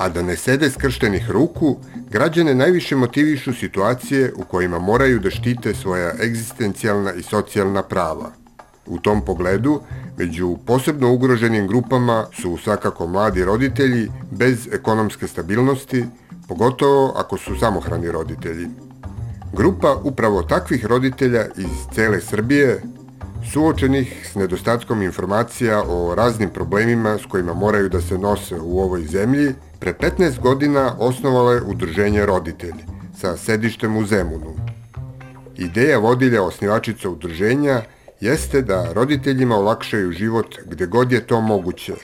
A da ne sede skrštenih ruku, građane najviše motivišu situacije u kojima moraju da štite svoja egzistencijalna i socijalna prava. U tom pogledu, među posebno ugroženim grupama su svakako mladi roditelji bez ekonomske stabilnosti, pogotovo ako su samohrani roditelji. Grupa upravo takvih roditelja iz cele Srbije, suočenih s nedostatkom informacija o raznim problemima s kojima moraju da se nose u ovoj zemlji, pre 15 godina osnovalo je Udruženje roditelji sa sedištem u Zemunu. Ideja vodilja osnivačica udruženja jeste da roditeljima olakšaju život gde god je to moguće,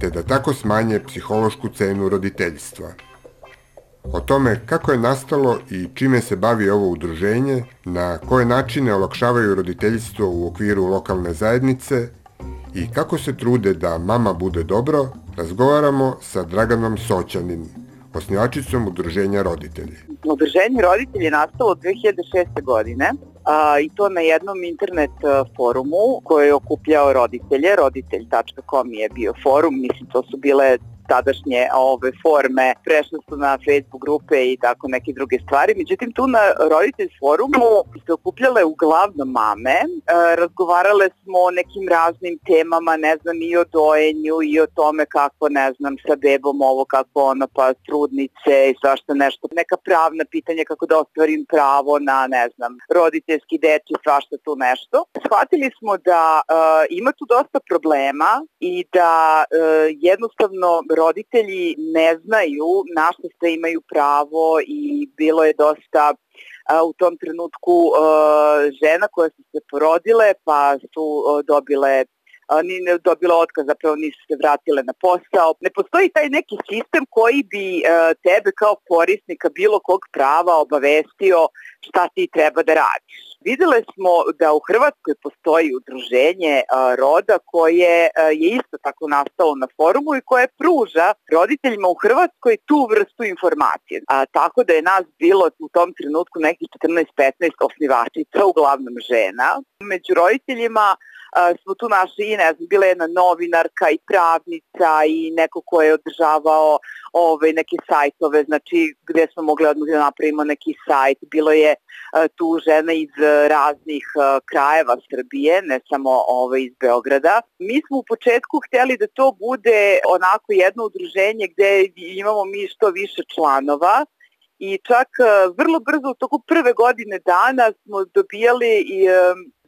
te da tako smanje psihološku cenu roditeljstva. O tome kako je nastalo i čime se bavi ovo udruženje, na koje načine olakšavaju roditeljstvo u okviru lokalne zajednice i kako se trude da mama bude dobro, razgovaramo sa Draganom Soćanin, osnivačicom Udruženja roditelji. Udruženje roditelji je nastalo 2006. godine a, i to na jednom internet forumu koji je okupljao roditelje, roditelj.com je bio forum, mislim to su bile tadašnje ove forme, prešle su na Facebook grupe i tako neke druge stvari. Međutim, tu na roditelj forumu se okupljale uglavnom mame, e, razgovarale smo o nekim raznim temama, ne znam, i o dojenju i o tome kako, ne znam, sa bebom ovo, kako ono, pa trudnice i svašta nešto, neka pravna pitanja kako da ostvarim pravo na, ne znam, roditeljski deči, svašta tu nešto. Shvatili smo da uh, ima tu dosta problema i da uh, jednostavno roditelji ne znaju na što sve imaju pravo i bilo je dosta u tom trenutku žena koje su se porodile pa su dobile ni ne dobila otkaz, zapravo nisu se vratile na posao. Ne postoji taj neki sistem koji bi tebe kao korisnika bilo kog prava obavestio šta ti treba da radiš. Videle smo da u Hrvatskoj postoji udruženje roda koje je isto tako nastalo na forumu i koje pruža roditeljima u Hrvatskoj tu vrstu informacije. A, tako da je nas bilo u tom trenutku nekih 14-15 osnivačica, uglavnom žena. Među roditeljima smo tu našli i ne znam, bila jedna novinarka i pravnica i neko ko je održavao ove, neke sajtove, znači gde smo mogli odmah da napravimo neki sajt. Bilo je tu žena iz raznih krajeva Srbije, ne samo ove, iz Beograda. Mi smo u početku hteli da to bude onako jedno udruženje gde imamo mi što više članova, i čak vrlo brzo u toku prve godine dana smo dobijali i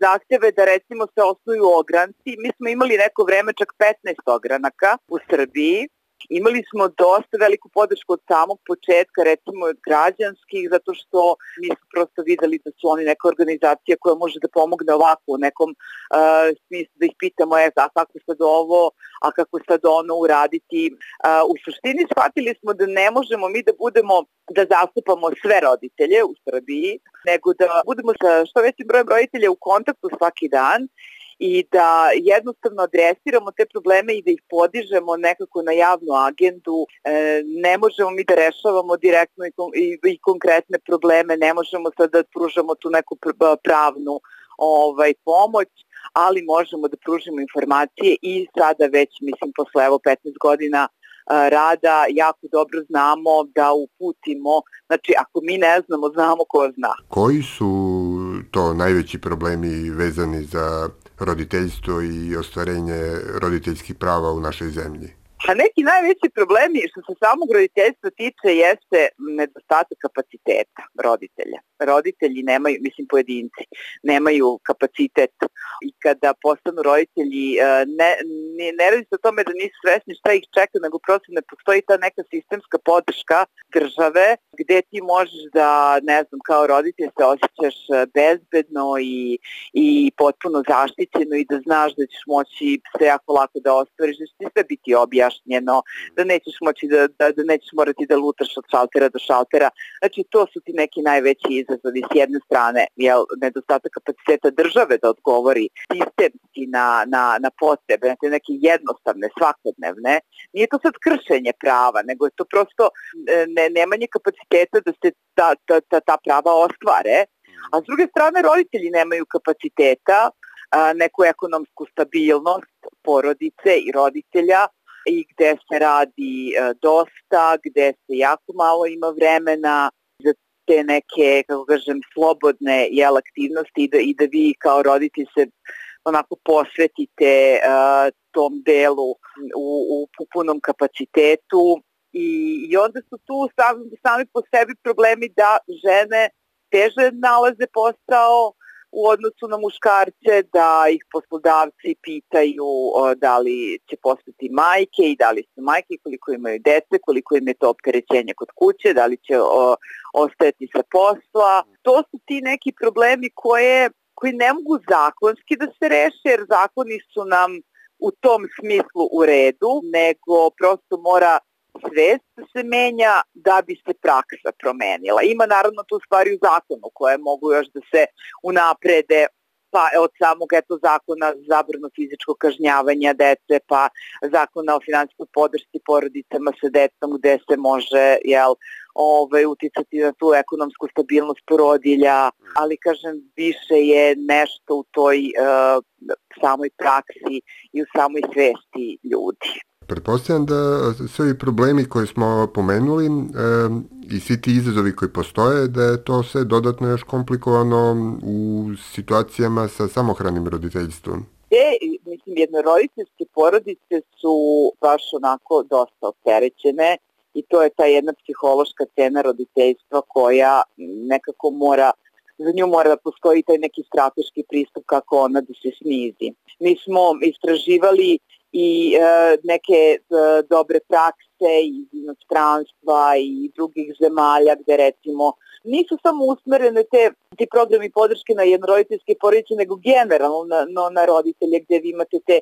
zahteve da recimo se osnuju ogranci. Mi smo imali neko vreme čak 15 ogranaka u Srbiji Imali smo dosta veliku podršku od samog početka, recimo od građanskih, zato što mi smo prosto videli da su oni neka organizacija koja može da pomogne ovako u nekom uh, smislu da ih pitamo e, a kako sad ovo, a kako sad ono uraditi. Uh, u suštini shvatili smo da ne možemo mi da budemo, da zastupamo sve roditelje u Srbiji, nego da budemo sa što većim brojem roditelja u kontaktu svaki dan i da jednostavno adresiramo te probleme i da ih podižemo nekako na javnu agendu. E, ne možemo mi da rešavamo direktno i, i, i konkretne probleme, ne možemo sad da pružamo tu neku pravnu ovaj, pomoć, ali možemo da pružimo informacije i sada već, mislim, posle evo 15 godina rada jako dobro znamo da uputimo, znači ako mi ne znamo, znamo ko zna. Koji su to najveći problemi vezani za roditeljstvo i ostvarenje roditeljskih prava u našoj zemlji? A neki najveći problemi što se samog roditeljstva tiče jeste nedostatak kapaciteta roditelja. Roditelji nemaju, mislim pojedinci, nemaju kapacitet i kada postanu roditelji e, ne, ne, ne radi se o tome da nisu svesni šta ih čeka, nego prosto ne postoji ta neka sistemska podrška države gde ti možeš da, ne znam, kao roditelj se osjećaš e, bezbedno i, i potpuno zaštićeno i da znaš da ćeš moći sve jako lako da ostvariš, da će ti sve biti objašnjeno da nećeš moći da, da, da nećeš morati da lutaš od šaltera do šaltera. Znači to su ti neki najveći izazovi s jedne strane, jel, nedostatak kapaciteta države da odgovori sistemski na, na, na potrebe, na te neke jednostavne, svakodnevne. Nije to sad kršenje prava, nego je to prosto e, ne, nemanje kapaciteta da se ta, ta, ta, ta prava ostvare, a s druge strane roditelji nemaju kapaciteta neku ekonomsku stabilnost porodice i roditelja i gde se radi e, dosta, gde se jako malo ima vremena za te neke, kako kažem, slobodne jel, aktivnosti i da, i da vi kao roditelj se onako posvetite uh, tom delu u, u punom kapacitetu i, i onda su tu sami, sami po sebi problemi da žene teže nalaze posao, u odnosu na muškarce, da ih poslodavci pitaju da li će postati majke i da li su majke, koliko imaju dece, koliko im je to opterećenje kod kuće, da li će o, ostajati sa posla. To su ti neki problemi koje, koji ne mogu zakonski da se reše, jer zakoni su nam u tom smislu u redu, nego prosto mora svest se menja da bi se praksa promenila. Ima naravno tu stvari u zakonu koje mogu još da se unaprede pa od samog eto zakona zabrano fizičkog kažnjavanja dece, pa zakona o finansijskoj podršci porodicama sa decom gde se može jel, ovaj, uticati na tu ekonomsku stabilnost porodilja, ali kažem više je nešto u toj uh, samoj praksi i u samoj svesti ljudi. Pretpostavljam da svi problemi koje smo pomenuli e, i svi ti izazovi koji postoje, da je to sve dodatno još komplikovano u situacijama sa samohranim roditeljstvom. E, mislim, jednoroditeljske porodice su baš onako dosta opterećene i to je ta jedna psihološka cena roditeljstva koja nekako mora za nju mora da postoji taj neki strateški pristup kako ona da se snizi. Mi smo istraživali i e, neke e, dobre prakse iz inostranstva i drugih zemalja gde recimo nisu samo usmerene te, ti programi podrške na jednoroditeljske porodice, nego generalno na, no, na roditelje gde vi imate te,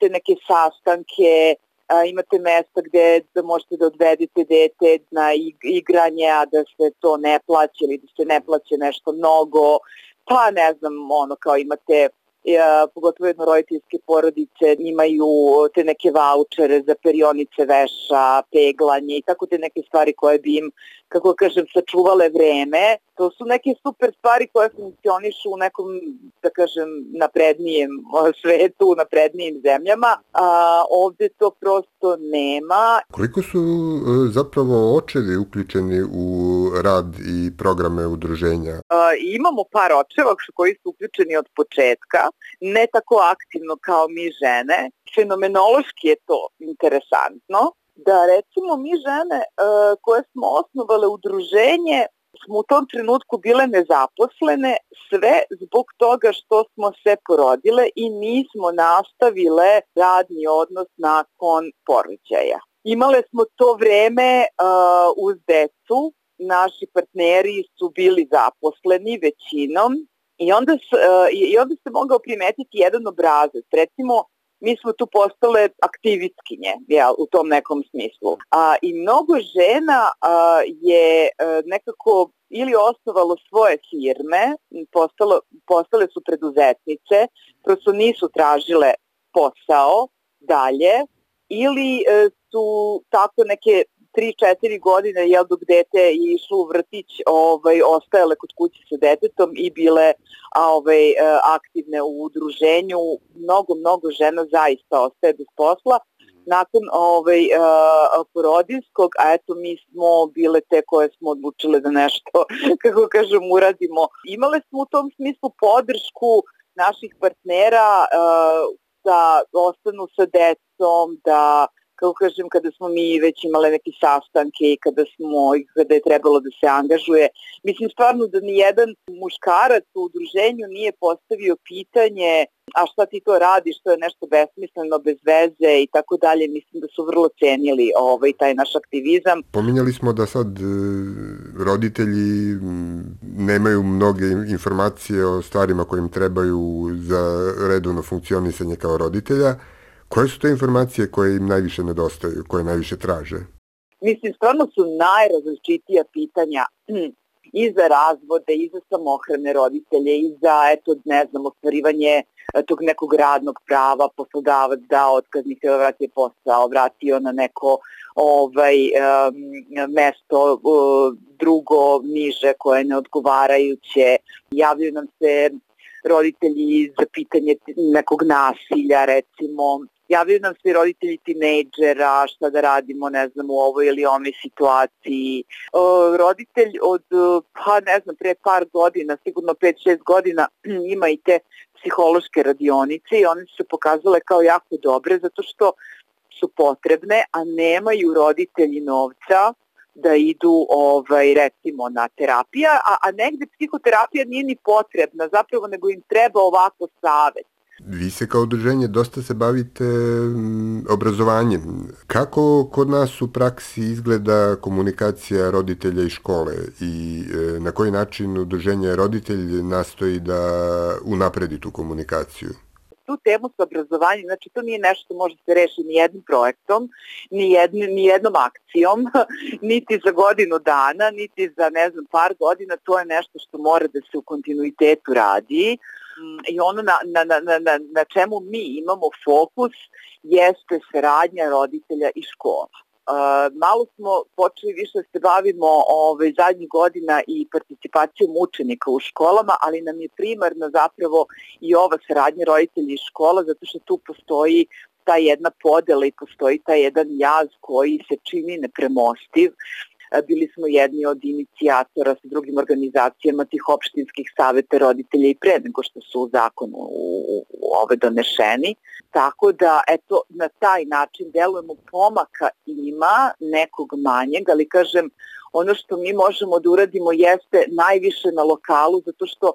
te neke sastanke, a, imate mesta gde da možete da odvedete dete na igranje, a da se to ne plaće ili da se ne plaće nešto mnogo, pa ne znam, ono kao imate ja, pogotovo jednoroditeljske porodice imaju te neke vaučere za perionice veša, peglanje i tako te neke stvari koje bi im, kako kažem, sačuvale vreme. To su neke super stvari koje funkcionišu u nekom, da kažem, naprednijem svetu, naprednijim zemljama. A, ovde to prosto nema. Koliko su e, zapravo očevi uključeni u rad i programe udruženja? Imamo par očeva koji su uključeni od početka ne tako aktivno kao mi žene. Fenomenološki je to interesantno da recimo mi žene uh, koje smo osnovale udruženje smo u tom trenutku bile nezaposlene sve zbog toga što smo se porodile i nismo nastavile radni odnos nakon porođaja. Imale smo to vreme uh, uz decu, naši partneri su bili zaposleni većinom I onda, uh, I onda se mogao primetiti jedan obrazac. Recimo, mi smo tu postale aktivistkinje jel, u tom nekom smislu. A, I mnogo žena a, je a, e, nekako ili osnovalo svoje firme, postalo, postale su preduzetnice, prosto nisu tražile posao dalje ili e, su tako neke 3-4 godine jel dok dete je išlo u vrtić, ovaj ostajale kod kuće sa detetom i bile ovaj e, aktivne u udruženju. Mnogo mnogo žena zaista ostaje bez posla nakon ovaj uh, porodinskog, a eto mi smo bile te koje smo odlučile da nešto, kako kažem, uradimo. Imale smo u tom smislu podršku naših partnera uh, da ostanu sa decom, da kako kažem, kada smo mi već imale neke sastanke i kada smo, kada je trebalo da se angažuje. Mislim stvarno da ni jedan muškarac u udruženju nije postavio pitanje a šta ti to radiš, to je nešto besmisleno, bez veze i tako dalje. Mislim da su vrlo cenili ovaj, taj naš aktivizam. Pominjali smo da sad e, roditelji nemaju mnoge informacije o stvarima kojim trebaju za redovno funkcionisanje kao roditelja Koje su te informacije koje im najviše nedostaju, koje najviše traže? Mislim, stvarno su najrazličitija pitanja i za razvode, i za samohrane roditelje, i za, eto, ne znam, ostvarivanje e, tog nekog radnog prava, poslodavac da otkaznik se vratio posao, vratio na neko ovaj, um, mesto uh, drugo, niže, koje ne odgovarajuće. Javljaju nam se roditelji za pitanje nekog nasilja, recimo, javljaju nam se roditelji tinejdžera, šta da radimo, ne znam, u ovoj ili onoj situaciji. O, roditelj od, pa ne znam, pre par godina, sigurno 5-6 godina, ima i te psihološke radionice i one su pokazale kao jako dobre zato što su potrebne, a nemaju roditelji novca da idu ovaj recimo na terapija, a, a negde psihoterapija nije ni potrebna, zapravo nego im treba ovako savet. Vi se kao udruženje dosta se bavite mm, obrazovanjem. Kako kod nas u praksi izgleda komunikacija roditelja i škole i e, na koji način udruženje roditelj nastoji da unapredi tu komunikaciju? tu temu sa obrazovanjem, znači to nije nešto što može se reši ni jednim projektom, ni, jedni, ni jednom akcijom, niti za godinu dana, niti za ne znam par godina, to je nešto što mora da se u kontinuitetu radi mm, i ono na, na, na, na, na čemu mi imamo fokus jeste saradnja roditelja i škola. Uh, malo smo počeli više da se bavimo ovaj, zadnjih godina i participacijom učenika u školama, ali nam je primarno zapravo i ova saradnja roditelja i škola, zato što tu postoji ta jedna podela i postoji taj jedan jaz koji se čini nepremostiv. Bili smo jedni od inicijatora sa drugim organizacijama tih opštinskih saveta roditelja i pre nego što su u zakonu u, u ove donešeni. Tako da, eto, na taj način delujemo pomaka ima nekog manjeg, ali kažem, ono što mi možemo da uradimo jeste najviše na lokalu, zato što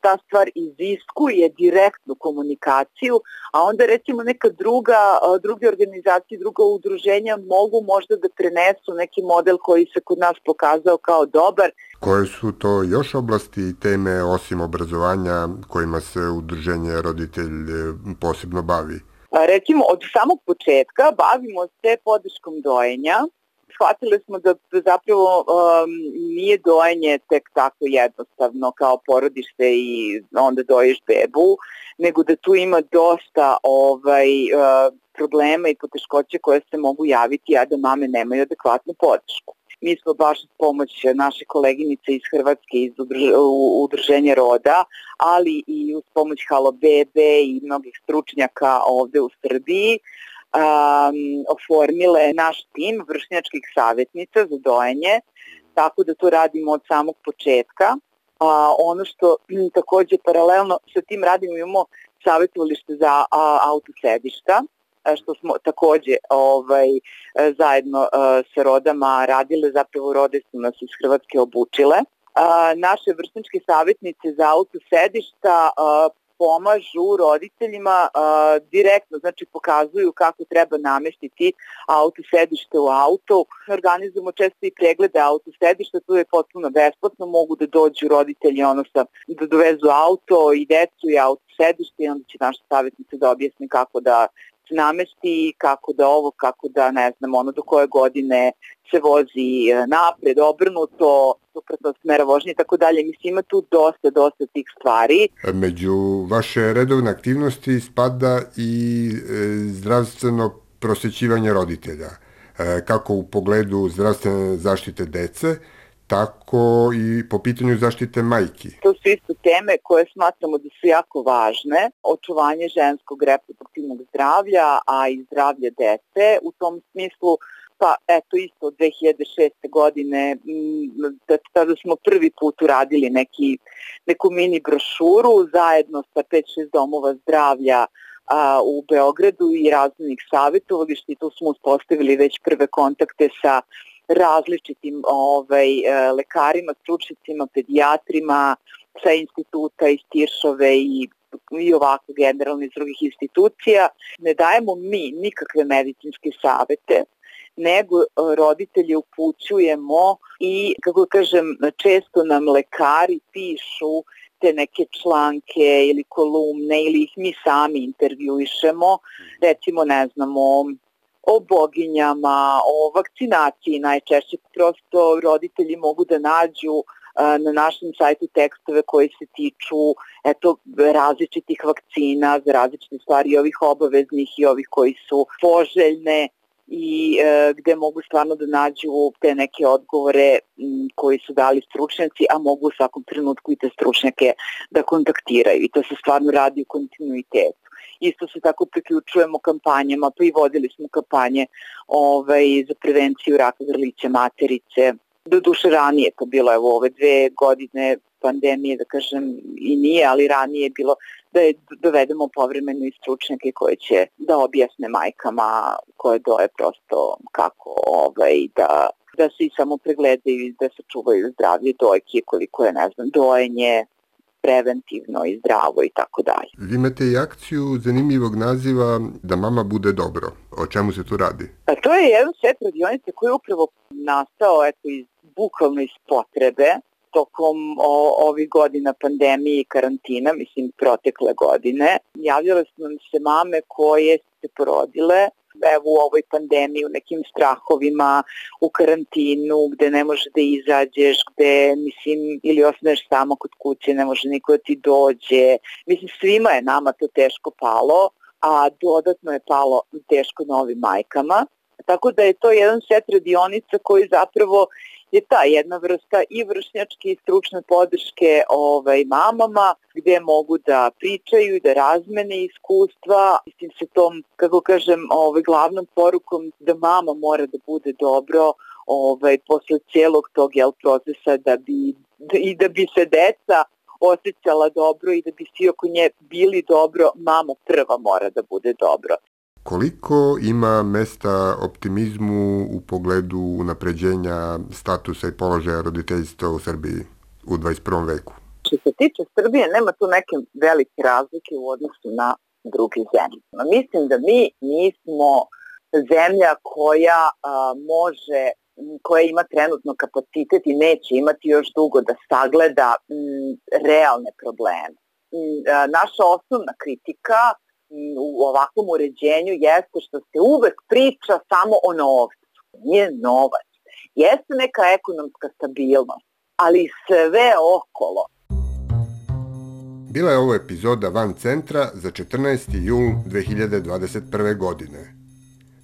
ta stvar iziskuje direktnu komunikaciju, a onda recimo neka druga, druge organizacije, druga udruženja mogu možda da prenesu neki model koji se kod nas pokazao kao dobar. Koje su to još oblasti i teme osim obrazovanja kojima se udruženje roditelj e, posebno bavi? Recimo, od samog početka bavimo se podrškom dojenja, shvatili smo da zapravo um, nije dojenje tek tako jednostavno kao porodište i onda dojiš bebu, nego da tu ima dosta ovaj, uh, problema i poteškoće koje se mogu javiti, a da mame nemaju adekvatnu podršku. Mi smo baš s pomoć naše koleginice iz Hrvatske iz udruženja roda, ali i uz pomoć Halo Bebe i mnogih stručnjaka ovde u Srbiji, um, oformile naš tim vršnjačkih savjetnica za dojenje, tako da to radimo od samog početka. A, ono što m, takođe paralelno sa tim radimo imamo savjetovalište za a, autosedišta, što smo takođe ovaj, zajedno a, sa rodama radile, zapravo rode su nas iz Hrvatske obučile. A, naše vrstničke savjetnice za autosedišta a, pomažu roditeljima a, direktno, znači pokazuju kako treba nameštiti auto sedište u auto. Organizujemo često i preglede auto sedišta, to je potpuno besplatno, mogu da dođu roditelji ono sa, da dovezu auto i decu i auto sedište i onda će naša savjetnica da objasni kako da namesti, kako da ovo, kako da ne znam, ono do koje godine se vozi e, napred, obrnuto, suprotno smera vožnje i tako dalje. Mislim, ima tu dosta, dosta tih stvari. Među vaše redovne aktivnosti spada i e, zdravstveno prosjećivanje roditelja, e, kako u pogledu zdravstvene zaštite dece, tako i po pitanju zaštite majki. To su isto teme koje smatramo da su jako važne. Očuvanje ženskog reproduktivnog zdravlja, a i zdravlja dece. U tom smislu pa eto isto od 2006. godine da tada smo prvi put uradili neki, neku mini brošuru zajedno sa 5-6 domova zdravlja a, u Beogradu i razvojnih savjetovališta i tu smo uspostavili već prve kontakte sa različitim ovaj, e, lekarima, stručnicima, pedijatrima, sa instituta iz Tiršove i i ovako generalno iz drugih institucija. Ne dajemo mi nikakve medicinske savete, nego e, roditelje upućujemo i, kako kažem, često nam lekari pišu te neke članke ili kolumne ili ih mi sami intervjuišemo, recimo ne znamo o boginjama, o vakcinaciji najčešće prosto roditelji mogu da nađu na našem sajtu tekstove koji se tiču eto, različitih vakcina za različite stvari, ovih obaveznih i ovih koji su poželjne i e, gde mogu stvarno da nađu te neke odgovore m, koji su dali stručnjaci, a mogu u svakom trenutku i te stručnjake da kontaktiraju i to se stvarno radi u kontinuitetu. Isto se tako priključujemo kampanjama, pa i vodili smo kampanje ovaj, za prevenciju raka grlića materice, do duše ranije to bilo, evo ove dve godine pandemije, da kažem i nije, ali ranije je bilo da je dovedemo povremeno i stručnjake koje će da objasne majkama koje doje prosto kako ovaj, da da se i samo pregledaju i da se čuvaju zdravlje dojke koliko je, ne znam, dojenje, preventivno i zdravo i tako dalje. Vi imate i akciju zanimljivog naziva Da mama bude dobro. O čemu se tu radi? Pa to je jedan set radionica koji je upravo nastao eto, iz, bukvalno iz potrebe tokom o, ovih godina pandemije i karantina, mislim protekle godine. Javljale su nam se mame koje se porodile evo u ovoj pandemiji, u nekim strahovima, u karantinu, gde ne može da izađeš, gde, mislim, ili ostaneš samo kod kuće, ne može niko da ti dođe. Mislim, svima je nama to teško palo, a dodatno je palo teško novim majkama. Tako da je to jedan set radionica koji zapravo je ta jedna vrsta i vršnjačke i stručne podrške ovaj, mamama gde mogu da pričaju, da razmene iskustva, mislim se tom, kako kažem, ovaj, glavnom porukom da mama mora da bude dobro ovaj, posle cijelog tog jel, procesa da bi, da, i da bi se deca osjećala dobro i da bi svi oko nje bili dobro, mama prva mora da bude dobro. Koliko ima mesta optimizmu u pogledu unapređenja statusa i položaja roditeljstva u Srbiji u 21. veku? Što se tiče Srbije, nema tu neke velike razlike u odnosu na druge zemlje. Mislim da mi nismo zemlja koja a, može koja ima trenutno kapacitet i neće imati još dugo da sagleda m, realne probleme. Naša osnovna kritika u ovakvom uređenju jeste što se uvek priča samo o novcu. Nije novac. Jeste neka ekonomska stabilnost, ali sve okolo. Bila je ovo epizoda Van centra za 14. jul 2021. godine.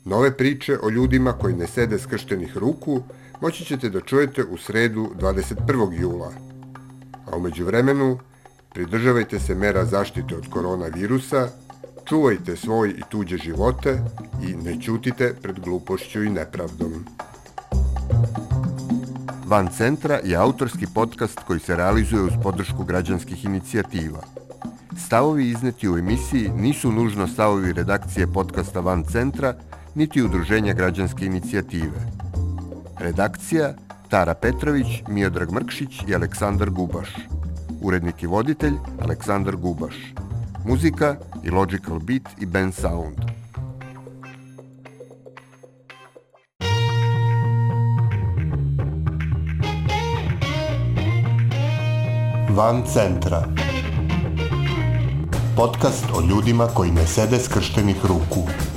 Nove priče o ljudima koji ne sede skrštenih ruku moći ćete da čujete u sredu 21. jula. A umeđu vremenu, pridržavajte se mera zaštite od koronavirusa Čuvajte svoj i tuđe živote i ne ćutite pred glupošću i nepravdom. Van centra je autorski podcast koji se realizuje uz podršku građanskih inicijativa. Stavovi izneti u emisiji nisu nužno stavovi redakcije podcasta Van centra, niti udruženja građanske inicijative. Redakcija Tara Petrović, Miodrag Mrkšić i Aleksandar Gubaš. Urednik i voditelj Aleksandar Gubaš. Muzika i Logical Beat i Band Sound. Van centra. Podcast o ljudima koji ne sede skrštenih ruku.